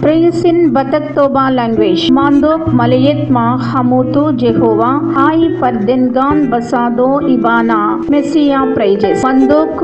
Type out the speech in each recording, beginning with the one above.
Praise in Batak Toba language. Mandok Malayet Ma Hamutu Jehovah. Ai Pardengan Basado Ibana. Messiah praises. Mandok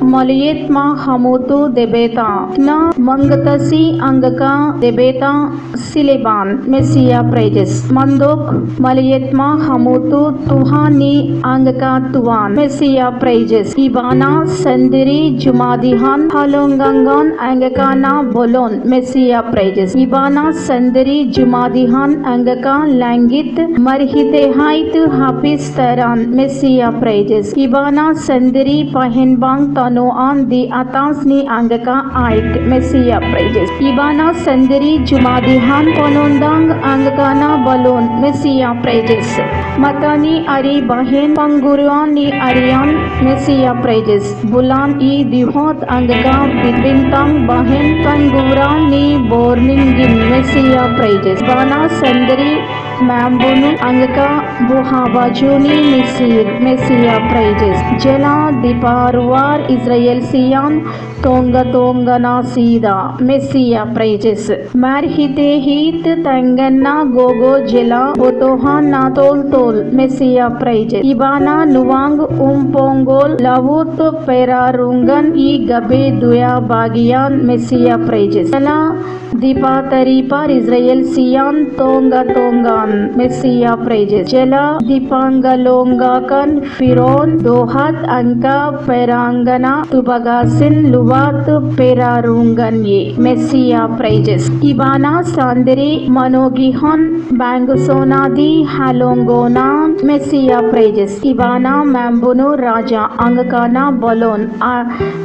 Malayet Ma Hamutu Debeta. Na Mangatasi Angaka Debeta Sileban. Messiah praises. Mandok Malayet Ma Hamutu Tuhani Angaka Tuan. Messiah praises. Ibana Sendiri Jumadihan Halongangan Angakana Bolon. Messiah praises. Ibana Sendiri Jumadihan Angaka Langit Marhitehait Hafiz Taran. Messiah praises. Ibana Sendiri Pahinbang Tanoan Di Atasni Angaka Aik. Messiah praises. Ibana Sendiri Jumadihan Ponondang Angakana Balon. Messiah praises. Matani Ari Bahin Panguruan Ni Arian. Messiah praises. Bulan I Dihot Angaka Bibintang Bahin Panguran Ni Borningin. Messiah praises. Bana Sendiri Mambunu Angaka Buhabajuni Misir. Messiah praises. Jela Diparuar Israel Sian Tonga Tonga Nasida. Messiah praises. Marhite Hit Tangana Gogo Jela Botoha Natol Tol. Messiah praises. Ibana Nuang Umpongol Lavut Perarungan I Gabe Duya Bagian. Messiah praises. Jela Dipataripar Israel Sian Tonga Tongan. Messiah praises. Jela Dipangalongakan Firon Dohat Anka Perangana Tubagasin Luvat Perarungan Ye. Messiah praises. Ibana Sandiri Manogihon Bangusonadi Halongona Messiah praises. Ibana Mambuno Raja Angakana Bolon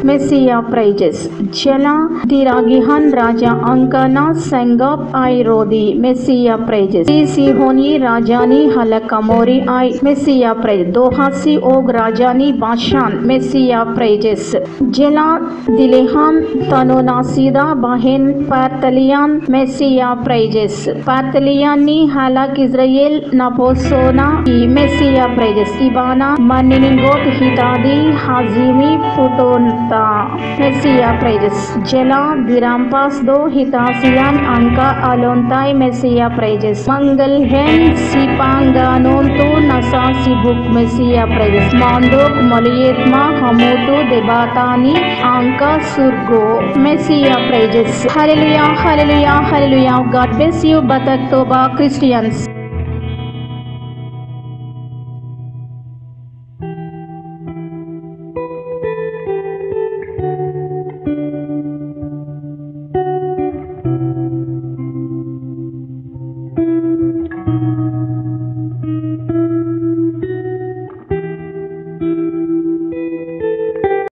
Messiah praises. Jela Diragihan Raja Praises. Jela Dirampas Do Hitasian angka Alontai Messiah praises. Mangal Hen tu Nasa Sibuk mesia prejes. Mandok Malietma Hamutu Debatani angka Surgo mesia prejes. Hallelujah, hallelujah, hallelujah. God bless you, Batak Toba Christians.